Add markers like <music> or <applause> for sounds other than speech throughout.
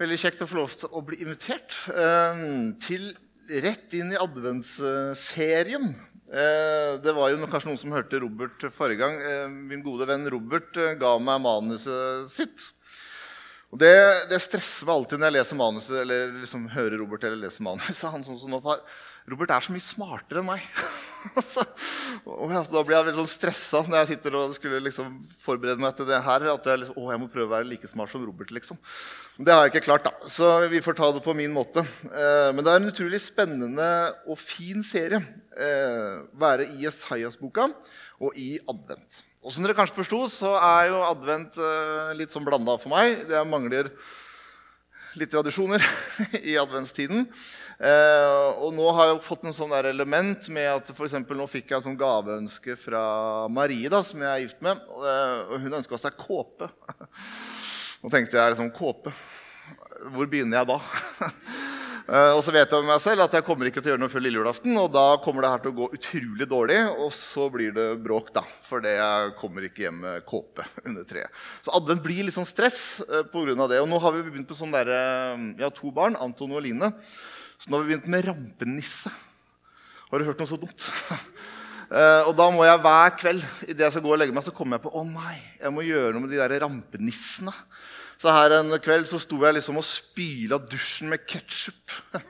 Veldig kjekt å få lov til å bli invitert eh, til rett inn i adventsserien. Eh, det var jo kanskje noen som hørte Robert forrige gang. Eh, min gode venn Robert ga meg manuset sitt. Og det, det, stresser meg alltid når jeg leser manuset, eller liksom hører Robert eller leser manuset. Han sånn som nå, Robert er så mye smartere enn meg. <laughs> <laughs> og da blir jeg veldig sånn stressa når jeg sitter og skulle liksom forberede meg til det her. At jeg, liksom, å, jeg må prøve å være like smart som Robert. liksom. Det har jeg ikke klart, da. Så vi får ta det på min måte. Eh, men det er en utrolig spennende og fin serie. Eh, være i Jesajas-boka og i advent. Og som dere kanskje forsto, så er jo advent eh, litt sånn blanda for meg. Jeg mangler litt tradisjoner <laughs> i adventstiden. Eh, og nå har jeg fått en sånn der element med at for nå fikk jeg sånn gaveønske fra Marie, da, som jeg er gift med. Eh, og hun ønska seg kåpe. <laughs> Nå tenkte jeg liksom kåpe. Hvor begynner jeg da? Uh, <laughs> og så vet jeg med meg selv at jeg kommer ikke til å gjøre noe før lille julaften. Og da kommer det her til å gå utrolig dårlig, og så blir det bråk, da. Fordi jeg kommer ikke hjem med kåpe under treet. Så advent blir litt sånn stress uh, pga. det. Og nå har vi begynt med sånn derre Jeg har to barn, Anton og Line. Så nå har vi begynt med rampenisse. Har du hørt noe så dumt? uh, <laughs> og da må jeg hver kveld idet jeg skal gå og legge meg, så kommer jeg på å nei, jeg må gjøre noe med de der rampenissene. Så her en kveld så sto jeg liksom og spyla dusjen med ketsjup. <laughs>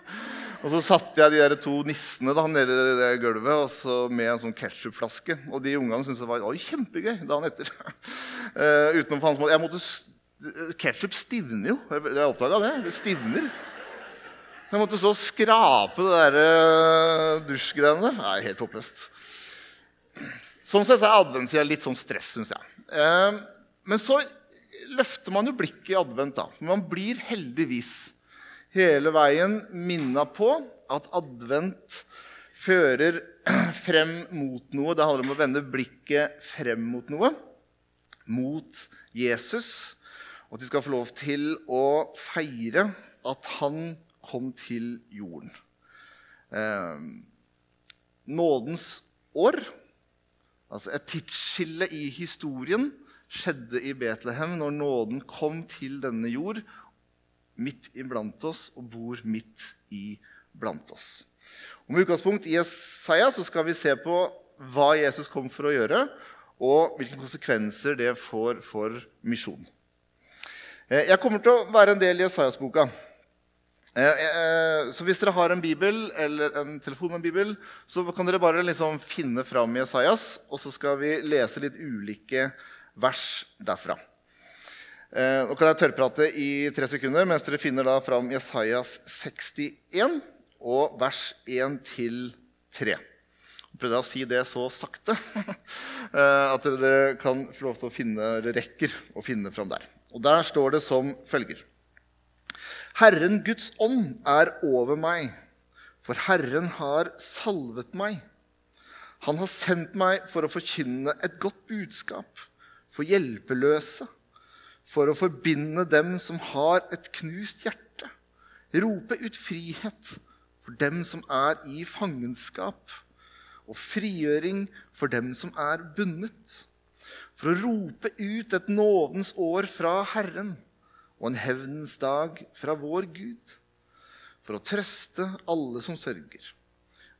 Og så satte jeg de der to nissene da, nede i det gulvet og så med en sånn ketsjupflaske. Og de ungene syntes det var oi, kjempegøy dagen etter. Uh, <laughs> utenom hans måte. Jeg måtte, Ketsjup stivner jo. Jeg oppdaga det. Det stivner. Jeg måtte så skrape det der uh, dusjgreiene der. Nei, helt håpløst. Sånn sett er adventstida litt sånn stress, syns jeg. Uh, men så løfter man jo blikket i advent. da. Man blir heldigvis hele veien minna på at advent fører <clears throat> frem mot noe. Det handler om å vende blikket frem mot noe. Mot Jesus. Og at de skal få lov til å feire at han kom til jorden. Eh, nådens år, altså et tidsskille i historien, skjedde i Betlehem når nåden kom til denne jord, midt iblant oss og bor midt iblant oss. Og med utgangspunkt i Jesaja så skal vi se på hva Jesus kom for å gjøre, og hvilke konsekvenser det får for misjonen. Eh, jeg kommer til å være en del i Jesajas-boka. Eh, eh, så hvis dere har en bibel eller en telefon med en bibel, så kan dere bare liksom finne fram Jesajas, og så skal vi lese litt ulike vers derfra. Eh, nå kan jeg tørrprate i tre sekunder mens dere finner da fram Jesajas 61 og vers 1-3. Jeg prøvde å si det så sakte <laughs> eh, at dere kan få lov til å finne, rekker å finne fram der. Og Der står det som følger.: Herren Guds ånd er over meg, for Herren har salvet meg. Han har sendt meg for å forkynne et godt budskap for hjelpeløse, for å forbinde dem som har et knust hjerte. Rope ut frihet for dem som er i fangenskap, og frigjøring for dem som er bundet. For å rope ut et nådens år fra Herren og en hevnens dag fra vår Gud. For å trøste alle som sørger,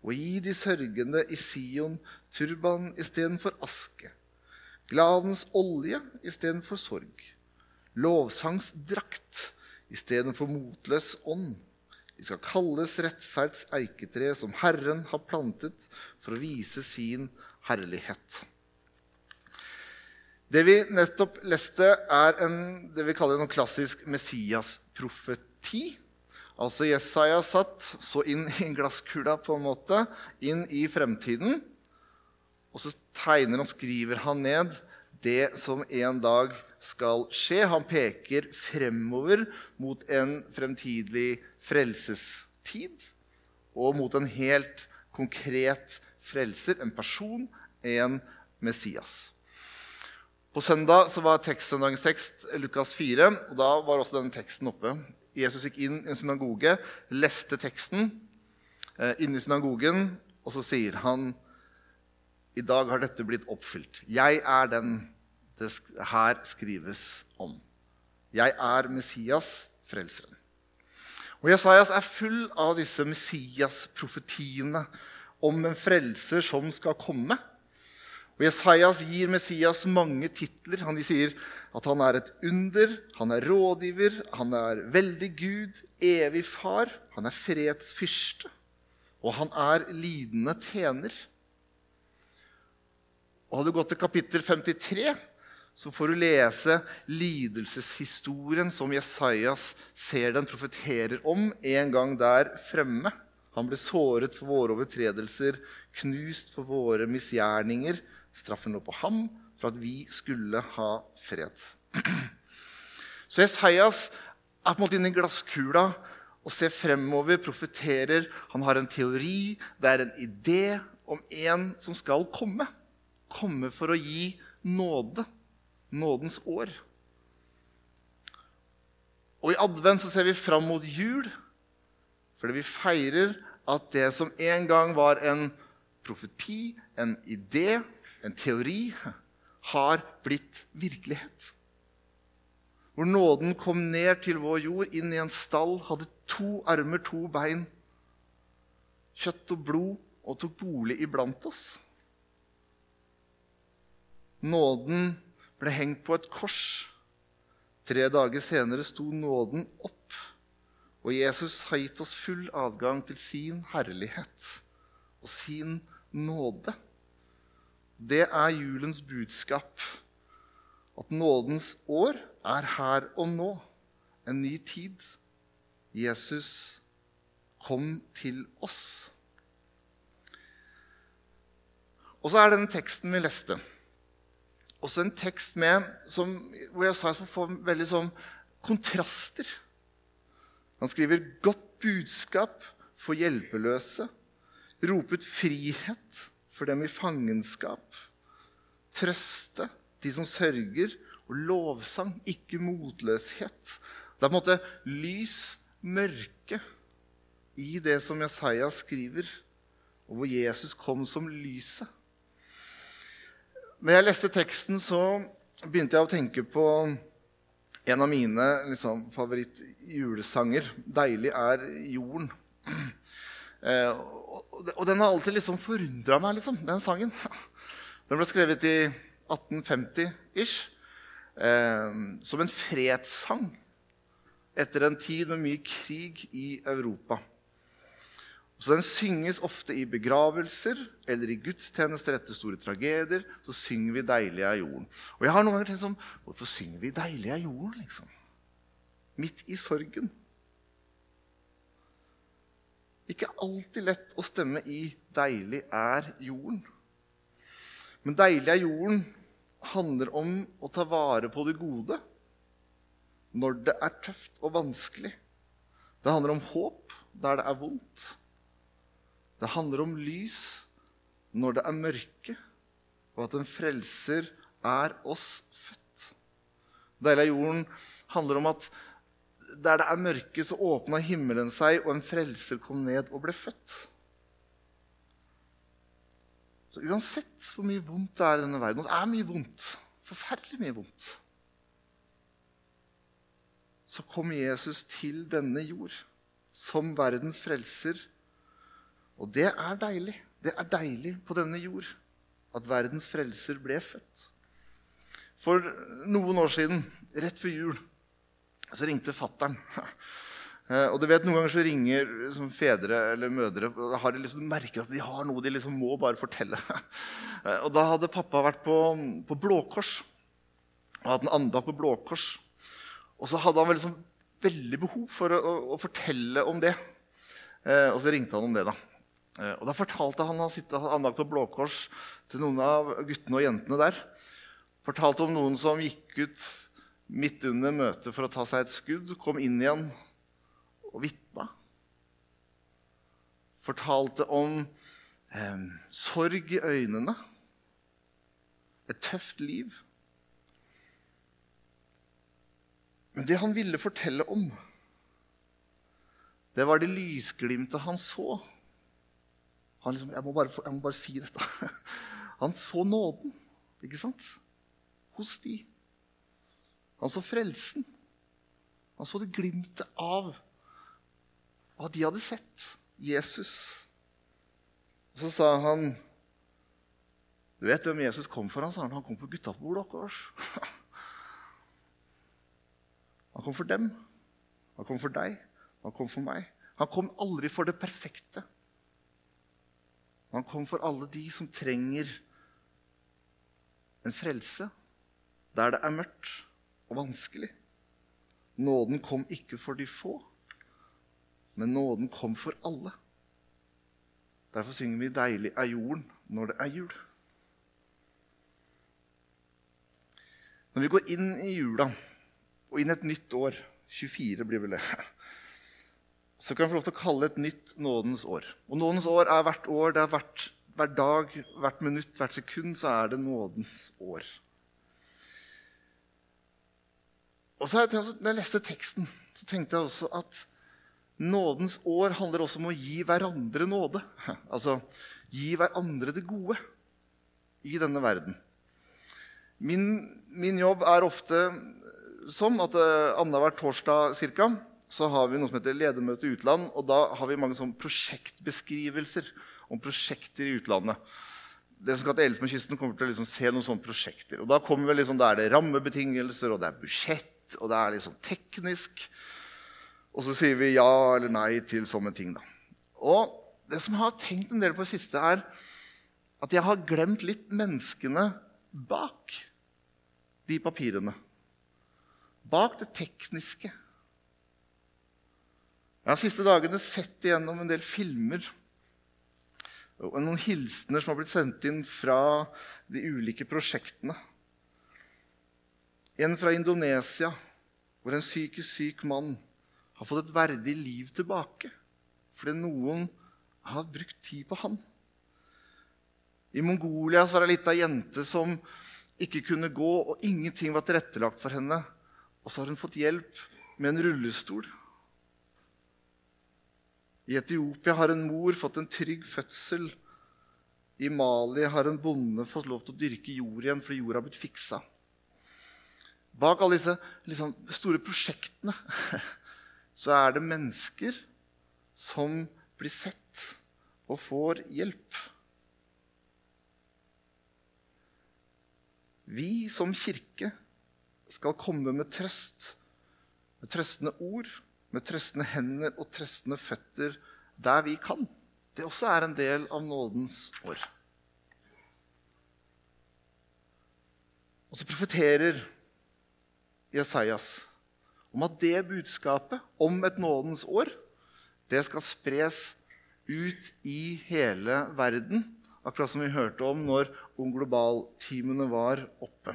og gi de sørgende i Sion turban istedenfor aske Gladens olje istedenfor sorg. Lovsangsdrakt istedenfor motløs ånd. De skal kalles rettferds eiketre, som Herren har plantet for å vise sin herlighet. Det vi nettopp leste, er en, det vi kaller en klassisk Messias-profeti. Altså Jesaja satt så inn i glasskula på en måte, inn i fremtiden. Og så tegner og skriver han ned det som en dag skal skje. Han peker fremover mot en fremtidig frelsestid og mot en helt konkret frelser, en person, en Messias. På søndag var tekstsøndagens tekst Lukas 4. og Da var også denne teksten oppe. Jesus gikk inn i en synagoge, leste teksten eh, inne i synagogen, og så sier han i dag har dette blitt oppfylt. Jeg er den det her skrives om. Jeg er Messias, frelseren. Og Jesajas er full av disse Messias-profetiene om en frelser som skal komme. Og Jesajas gir Messias mange titler. Han sier at han er et under, han er rådgiver, han er veldig Gud, evig far, han er fredsfyrste, og han er lidende tjener. Og Hadde du gått til kapittel 53, så får du lese lidelseshistorien som Jesajas ser den profeterer om en gang der fremme. Han ble såret for våre overtredelser, knust for våre misgjerninger. Straffen lå på ham for at vi skulle ha fred. <clears throat> Så Jesajas er på en måte inni glasskula og ser fremover, profeterer. Han har en teori, det er en idé om en som skal komme komme for å gi nåde. Nådens år. Og i advent så ser vi fram mot jul, fordi vi feirer at det som en gang var en profeti, en idé, en teori, har blitt virkelighet. Hvor nåden kom ned til vår jord, inn i en stall, hadde to armer, to bein, kjøtt og blod, og tok bolig iblant oss. Nåden ble hengt på et kors. Tre dager senere sto nåden opp, og Jesus har gitt oss full adgang til sin herlighet og sin nåde. Det er julens budskap. At nådens år er her og nå. En ny tid. Jesus kom til oss. Og så er denne teksten vi leste også en tekst med, som, hvor jeg sa jeg får veldig sånn kontraster. Han skriver 'godt budskap for hjelpeløse', ropet frihet for dem i fangenskap', 'trøste de som sørger', og 'lovsang, ikke motløshet'. Det er på en måte lys, mørke, i det som Jesaja skriver, og hvor Jesus kom som lyset. Når jeg leste teksten, så begynte jeg å tenke på en av mine liksom, favorittjulesanger. 'Deilig er jorden'. <clears throat> Eh, og, den har alltid liksom forundra meg, liksom, den sangen. <laughs> Den ble skrevet i 1850-ish eh, som en fredssang etter en tid med mye krig i Europa. Så Den synges ofte i begravelser eller i gudstjenester etter store tragedier. Så synger vi 'Deilig er jorden'. Og jeg har noen ganger tenkt sånn Hvorfor synger vi 'Deilig er jorden'? liksom? Midt i sorgen. Ikke alltid lett å stemme i 'Deilig er jorden'. Men 'Deilig er jorden' handler om å ta vare på det gode når det er tøft og vanskelig. Det handler om håp der det er vondt. Det handler om lys når det er mørke, og at en frelser er oss født. Deilig er jorden handler om at der det er mørke, så åpna himmelen seg, og en frelser kom ned og ble født. Så uansett hvor mye vondt det er i denne verden, og det er mye vondt, forferdelig mye vondt, så kom Jesus til denne jord som verdens frelser og det er deilig. Det er deilig på denne jord at verdens frelser ble født. For noen år siden, rett før jul, så ringte fattern. <laughs> Eh, og du vet, Noen ganger så ringer liksom, fedre eller mødre og har de liksom, merker at de har noe de liksom må bare fortelle. <laughs> Eh, og Da hadde pappa vært på, på Blå Kors og hatt en andakt på Blå Kors. Og så hadde han liksom veldig behov for å, å, å fortelle om det. Eh, og så ringte han om det. da. Og Da fortalte han han andakt på Blå Kors til noen av guttene og jentene der. Fortalte om noen som gikk ut midt under møtet for å ta seg et skudd, kom inn igjen og vitna. Fortalte om eh, sorg i øynene, et tøft liv. Men det han ville fortelle om, det var det lysglimtet han så han liksom, jeg, må bare, jeg må bare si dette. <laughs> Han så nåden, ikke sant? Hos de. Han så frelsen. Han så det glimtet av hva de hadde sett. Jesus. Og så sa han Du vet hvem Jesus kom for? Han sa han, han kom for gutta på bordet Kors. Han kom for dem. Han kom for deg. Han kom for meg. Han kom aldri for det perfekte. Han kom for alle de som trenger en frelse der det er mørkt og vanskelig. Nåden kom ikke for de få, men nåden kom for alle. Derfor synger vi 'Deilig er jorden' når det er jul. Når vi går inn i jula og inn et nytt år 24 blir vel det <laughs> så kan vi få lov til å kalle det et nytt nådens år. Og nådens år er hvert år. det er hvert, Hver dag, hvert minutt, hvert sekund så er det nådens år. Og så jeg, når jeg leste teksten, så tenkte jeg også at nådens år handler også om å gi hverandre nåde. <laughs> Altså gi hverandre det gode i denne verden. Min, min jobb er ofte sånn at uh, annenhver torsdag cirka, så har vi noe som heter ledermøte utland. Og da har vi mange sånn prosjektbeskrivelser om prosjekter i utlandet. Det som skal til Elfenbenskysten, kommer til å liksom se noen sånne prosjekter. Og Da liksom, da er det rammebetingelser, og det er budsjett, og det er liksom teknisk. Og så sier vi ja eller nei til sånne ting. da. Og det som jeg har tenkt en del på det siste, er at jeg har glemt litt menneskene bak de papirene. Bak det tekniske. Jeg har de siste dagene sett igjennom en del filmer og noen hilsener som har blitt sendt inn fra de ulike prosjektene. En fra Indonesia, hvor en psykisk syk mann har fått et verdig liv tilbake fordi noen har brukt tid på han. I Mongolia var det ei lita jente som ikke kunne gå, og ingenting var tilrettelagt for henne. Og så har hun fått hjelp med en rullestol. I Etiopia har en mor fått en trygg fødsel. I Mali har en bonde fått lov til å dyrke jord igjen fordi jorda har blitt fiksa. Bak alle disse liksom, store prosjektene <laughs> så er det mennesker som blir sett og får hjelp. Vi som kirke skal komme med trøst, med trøstende ord med trøstende hender og trøstende føtter der vi kan. Det også er en del av nådens år. Og så profeterer Jesajas om at det budskapet om et nådens år det skal spres ut i hele verden, akkurat som vi hørte om når Ung Global-teamene var oppe.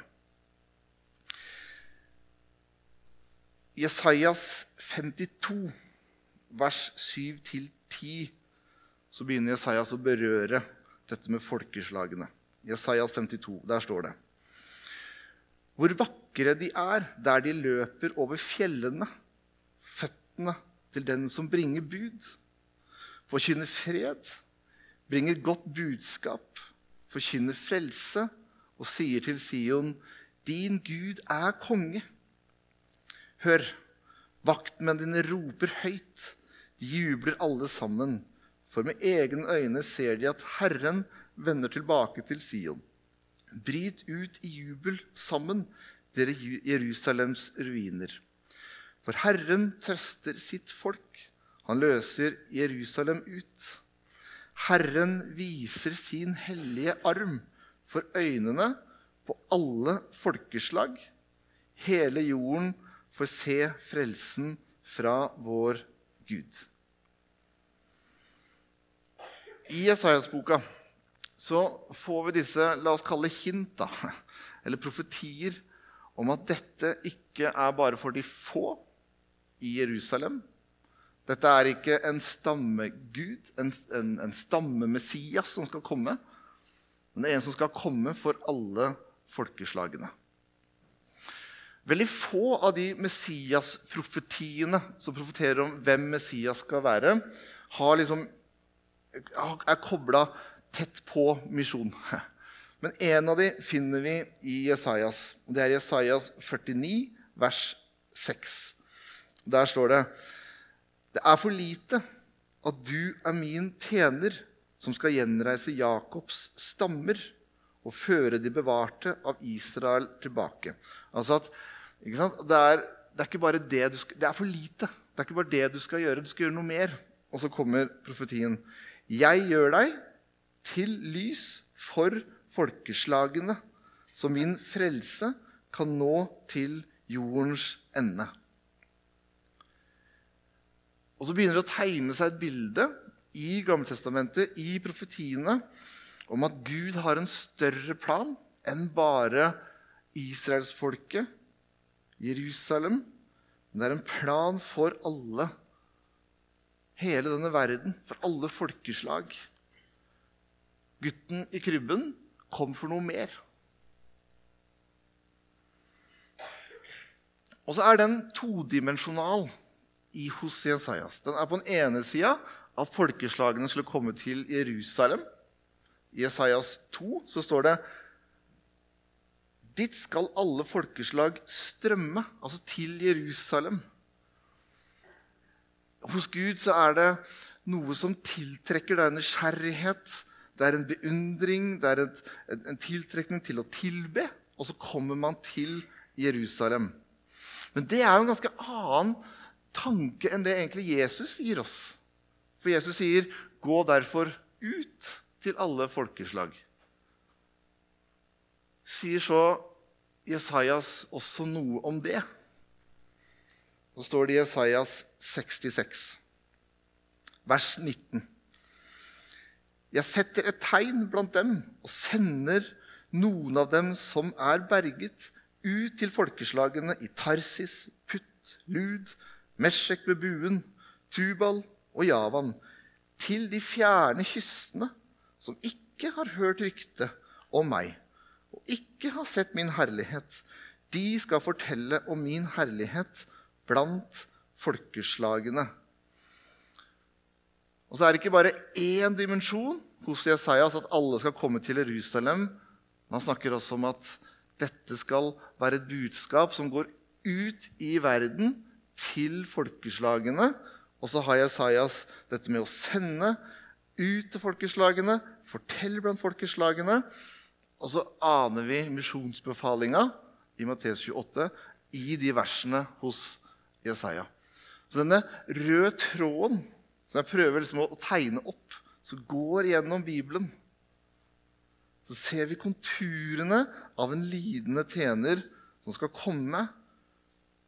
Jesajas 52, vers 7-10, så begynner Jesajas å berøre dette med folkeslagene. Jesajas 52, der står det Hvor vakre de er der de løper over fjellene, føttene til den som bringer bud, forkynner fred, bringer godt budskap, forkynner frelse og sier til Sion, din Gud er konge. Hør, vaktmennene dine roper høyt. De jubler alle sammen. For med egne øyne ser de at Herren vender tilbake til Sion. Bryt ut i jubel sammen, dere Jerusalems ruiner. For Herren trøster sitt folk. Han løser Jerusalem ut. Herren viser sin hellige arm for øynene på alle folkeslag. Hele jorden får se frelsen fra vår Gud. I Jesajas-boka så får vi disse la oss kalle hint, da, <laughs> eller profetier, om at dette ikke er bare for de få i Jerusalem. Dette er ikke en stammegud, en, en, en stammemessias som skal komme. Men det er en som skal komme for alle folkeslagene. Veldig få av de Messias-profetiene som profeterer om hvem Messias skal være, liksom, er kobla tett på misjon. <laughs> Men en av de finner vi i Jesajas. Det er Jesajas 49, vers 6. Der står det Det er for lite at du er min tjener, som skal gjenreise Jakobs stammer og føre de bevarte av Israel tilbake. Altså at, det er, det, er, ikke bare det du skal, det er for lite. Det er ikke bare det du skal gjøre. Du skal gjøre noe mer. Og så kommer profetien. Jeg gjør deg til lys for folkeslagene, så min frelse kan nå til jordens ende. Og så begynner det å tegne seg et bilde i Gammeltestamentet, i profetiene, om at Gud har en større plan enn bare israelsfolket, Jerusalem. Men det er en plan for alle. Hele denne verden, for alle folkeslag. Gutten i krybben kom for noe mer. Og så er den todimensjonal i hos Jesajas. Den er på den ene sida at folkeslagene skulle komme til Jerusalem. I Jesajas 2 så står det Dit skal alle folkeslag strømme, altså til Jerusalem. Hos Gud så er det noe som tiltrekker deg nysgjerrighet. Det er en beundring, det er et, en tiltrekning til å tilbe. Og så kommer man til Jerusalem. Men det er jo en ganske annen tanke enn det egentlig Jesus gir oss. For Jesus sier, 'Gå derfor ut til alle folkeslag'. Sier så Jesajas også noe om det? Så står det i Jesajas 66, vers 19. Jeg setter et tegn blant dem og sender noen av dem som er berget, ut til folkeslagene i Tarsis, Putt, Lud, Meshek med buen, Tubal og Javan, til de fjerne kystene som ikke har hørt rykte om meg og ikke har sett min herlighet. De skal fortelle om min herlighet blant folkeslagene. Og så er det ikke bare én dimensjon hos Jesajas at alle skal komme til Jerusalem. Man snakker også om at dette skal være et budskap som går ut i verden til folkeslagene. Og så har Jesajas dette med å sende ut til folkeslagene, fortelle blant folkeslagene. Og så aner vi misjonsbefalinga i Matteus 28 i de versene hos Jesaja. Så denne røde tråden som jeg prøver liksom å tegne opp, så går gjennom Bibelen, så ser vi konturene av en lidende tjener som skal komme,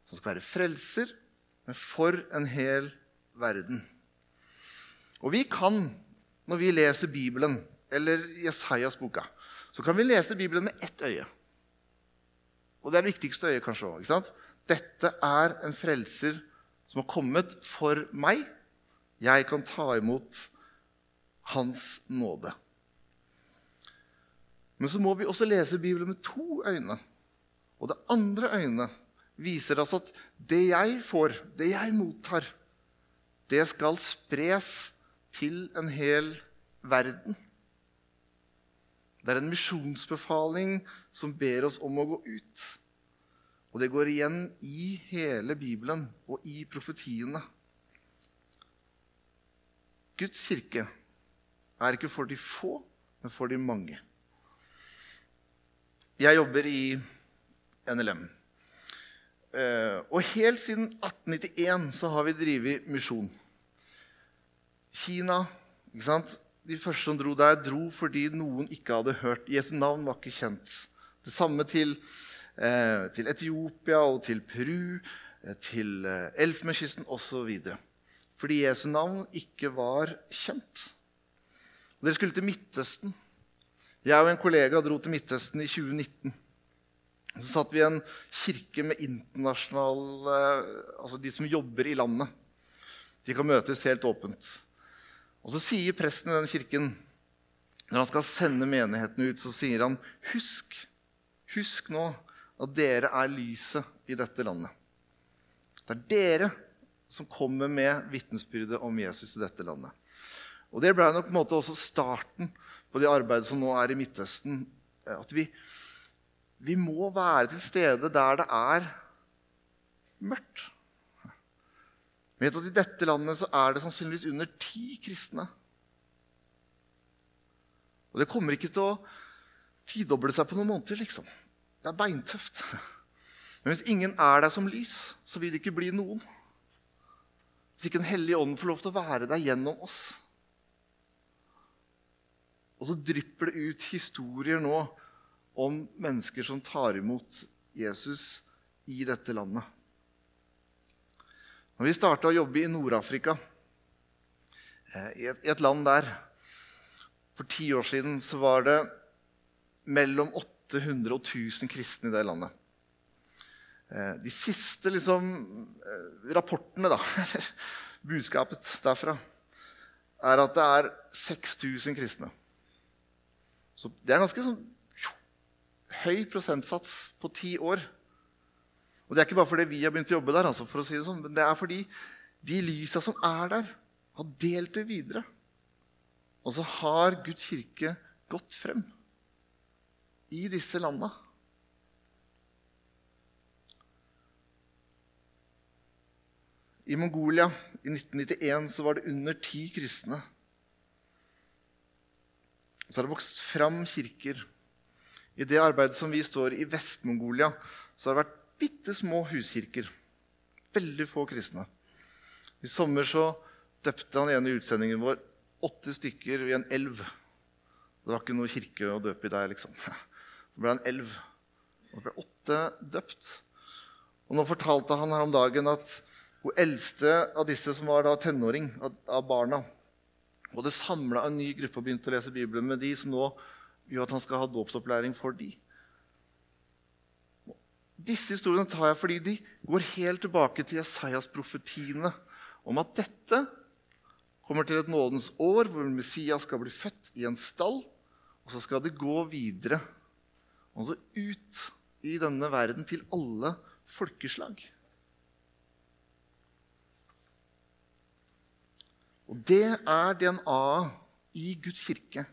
som skal være frelser, men for en hel verden. Og vi kan, når vi leser Bibelen eller Jesajas boka, så kan vi lese Bibelen med ett øye. Og det er det viktigste øyet kanskje òg. Dette er en frelser som har kommet for meg. Jeg kan ta imot hans nåde. Men så må vi også lese Bibelen med to øyne. Og det andre øynet viser oss at det jeg får, det jeg mottar, det skal spres til en hel verden. Det er en misjonsbefaling som ber oss om å gå ut. Og det går igjen i hele Bibelen og i profetiene. Guds kirke er ikke for de få, men for de mange. Jeg jobber i NLM. Eh, og helt siden 1891 så har vi drevet misjon. Kina ikke sant? De første som dro der, dro fordi noen ikke hadde hørt. Jesu navn var ikke kjent. Det samme til, eh, til Etiopia og til Peru, eh, til Elfenbenskysten osv. Fordi Jesu navn ikke var kjent. Dere skulle til Midtøsten. Jeg og en kollega dro til Midtøsten i 2019. Så satt vi i en kirke med internasjonale Altså de som jobber i landet. De kan møtes helt åpent. Og så sier presten i den kirken, når han skal sende menigheten ut, så sier han Husk, husk nå at dere er lyset i dette landet. Det er dere som kommer med vitnesbyrdet om Jesus i dette landet. Og Det ble nok på en måte også starten på det arbeidet som nå er i Midtøsten. At vi, vi må være til stede der det er mørkt. vet at i dette landet så er det sannsynligvis under ti kristne. Og det kommer ikke til å tidoble seg på noen måneder. liksom. Det er beintøft. Men hvis ingen er der som lys, så vil det ikke bli noen. Hvis ikke Den hellige ånd får lov til å være der gjennom oss. Og så drypper det ut historier nå om mennesker som tar imot Jesus i dette landet. Når vi starta å jobbe i Nord-Afrika, eh, i et land der For ti år siden så var det mellom 800 og 1000 kristne i det landet. Eh, de siste liksom, eh, rapportene, da, eller <laughs> budskapet derfra, er at det er 6000 kristne. Så det er en ganske sånn, høy prosentsats på ti år. Og det er ikke bare fordi vi har begynt å jobbe der, altså, for å si det sånn, men det er fordi de lysa som er der, har delt det videre. Og så har Guds kirke gått frem i disse landa. I Mongolia i 1991 så var det under ti kristne. Så har det vokst fram kirker. I det arbeidet som vi står i Vest-Mongolia, så har det vært bitte små huskirker. Veldig få kristne. I sommer så døpte han ene utsendingen vår åtte stykker i en elv. Det var ikke noe kirke å døpe i der, liksom. <laughs> Det ble en elv. Og det ble åtte døpt. Og nå fortalte han her om dagen at hun eldste av disse som var da tenåring, av barna, Og det samla en ny gruppe og begynte å lese Bibelen med de, som nå gjør at han skal ha dåpsopplæring for de. Disse historiene tar jeg fordi de går helt tilbake til Jesajas-profetiene om at dette kommer til et nådens år hvor Messias skal bli født i en stall, og så skal det gå videre, altså ut i denne verden til alle folkeslag. Og det er DNA-et i Guds kirke.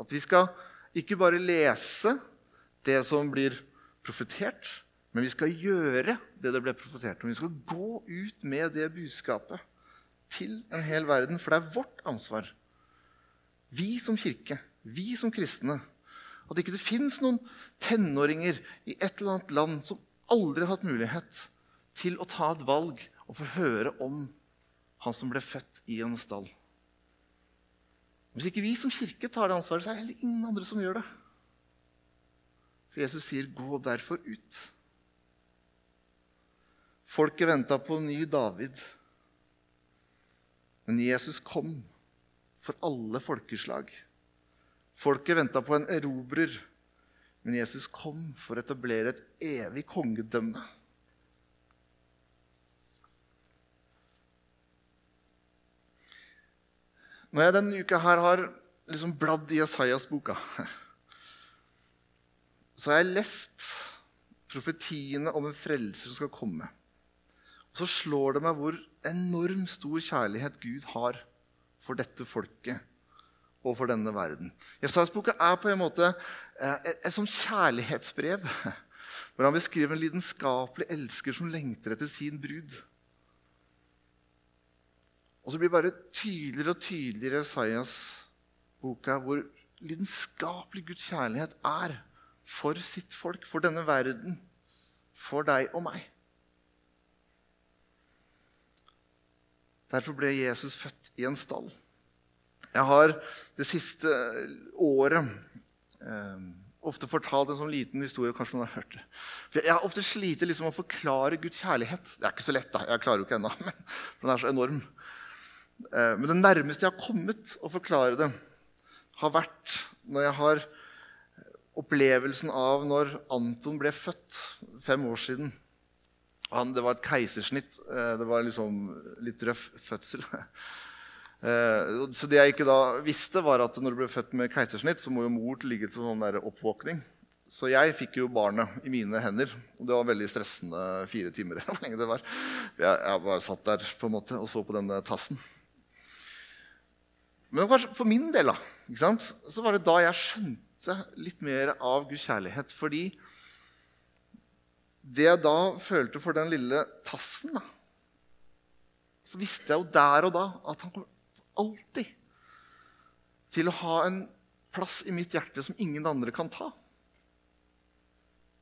At vi skal ikke bare lese det som blir profetert, men vi skal gjøre det det ble profetert om. Vi skal gå ut med det budskapet til en hel verden, for det er vårt ansvar. Vi som kirke, vi som kristne. At ikke det fins noen tenåringer i et eller annet land som aldri har hatt mulighet til å ta et valg og få høre om han som ble født i en stall. Hvis ikke vi som kirke tar det ansvaret, så er det heller ingen andre som gjør det. For Jesus sier, 'Gå derfor ut'. Folket venta på en ny David. Men Jesus kom for alle folkeslag. Folket venta på en erobrer, men Jesus kom for å etablere et evig kongedømme. Når jeg denne uka her har liksom bladd i Jesajas-boka, så har jeg lest profetiene om en frelser som skal komme. Og så slår det meg hvor enormt stor kjærlighet Gud har for dette folket og for denne verden. Jesajas-boka er på en måte eh, et, et sånt kjærlighetsbrev <laughs> hvor han beskriver en lidenskapelig elsker som lengter etter sin brud. Og så blir det bare tydeligere og tydeligere i Isaias boka hvor lidenskapelig Guds kjærlighet er for sitt folk, for denne verden, for deg og meg. Derfor ble Jesus født i en stall. Jeg har det siste året eh, ofte fortalt en sånn liten historie. kanskje noen har hørt det. For jeg har ofte slitt liksom, å forklare Guds kjærlighet. Det er ikke så lett, da. Jeg klarer jo ikke ennå. <laughs> Men den er så enorm. Eh, men det nærmeste jeg har kommet å forklare det, har vært når jeg har opplevelsen av når Anton ble født fem år siden. Han, det var et keisersnitt. Eh, det var liksom litt røff fødsel. <laughs> Eh, så det jeg ikke da visste, var at når du ble født med keisersnitt, så må jo mor ligge til sånn der oppvåkning. Så jeg fikk jo barnet i mine hender. Og det var veldig stressende fire timer. <laughs> hvor lenge det var. Jeg, bare satt der på en måte og så på denne tassen. Men kanskje for min del da, så var det da jeg skjønte litt mer av Guds kjærlighet. Fordi det jeg da følte for den lille tassen, da, så visste jeg jo der og da at han kommer alltid til å ha en plass i mitt hjerte som ingen andre kan ta.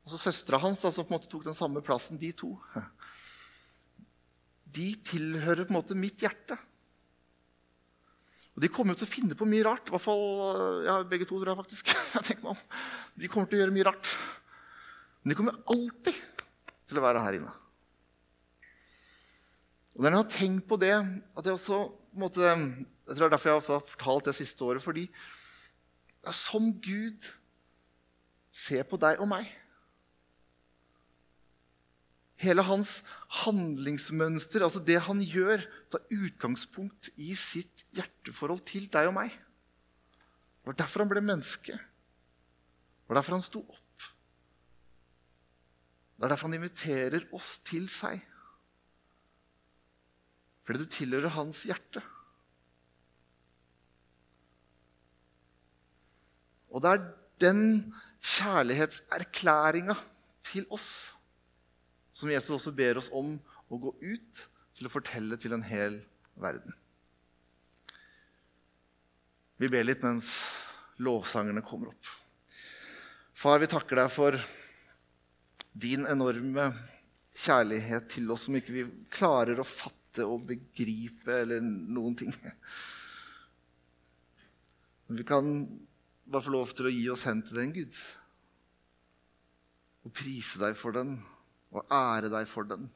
Og så Søstera hans, da, som på en måte tok den samme plassen, de to De tilhører på en måte mitt hjerte. Og De kommer til å finne på mye rart. I hvert fall, ja, Begge to, tror jeg faktisk. <laughs> Jeg meg om. De kommer til å gjøre mye rart. Men de kommer alltid til å være her inne. Og når jeg har tenkt på det, at jeg også på en måte, jeg tror Det er derfor jeg har fortalt det siste året. Fordi det er sånn Gud ser på deg og meg. Hele hans handlingsmønster, altså det han gjør, tar utgangspunkt i sitt hjerteforhold til deg og meg. Det var derfor han ble menneske. Det var derfor han sto opp. Det er derfor han inviterer oss til seg. Fordi du tilhører hans hjerte. Og det er den kjærlighetserklæringa til oss som Jesus også ber oss om å gå ut til å fortelle til en hel verden. Vi ber litt mens lovsangerne kommer opp. Far, vi takker deg for din enorme kjærlighet til oss som ikke vi klarer å fatte og begripe eller noen ting. Men vi kan bare få lov til å gi oss hen til den, Gud. Og prise deg for den og ære deg for den.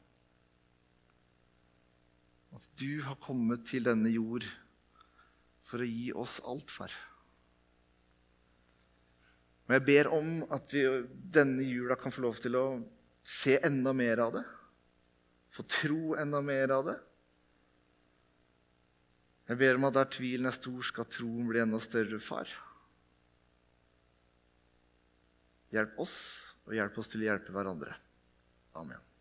At du har kommet til denne jord for å gi oss alt, far. Og jeg ber om at vi denne jula kan få lov til å se enda mer av det. Få tro enda mer av det. Jeg ber om at der tvilen er stor, skal troen bli enda større, far. Hjelp oss, og hjelp oss til å hjelpe hverandre. Amen.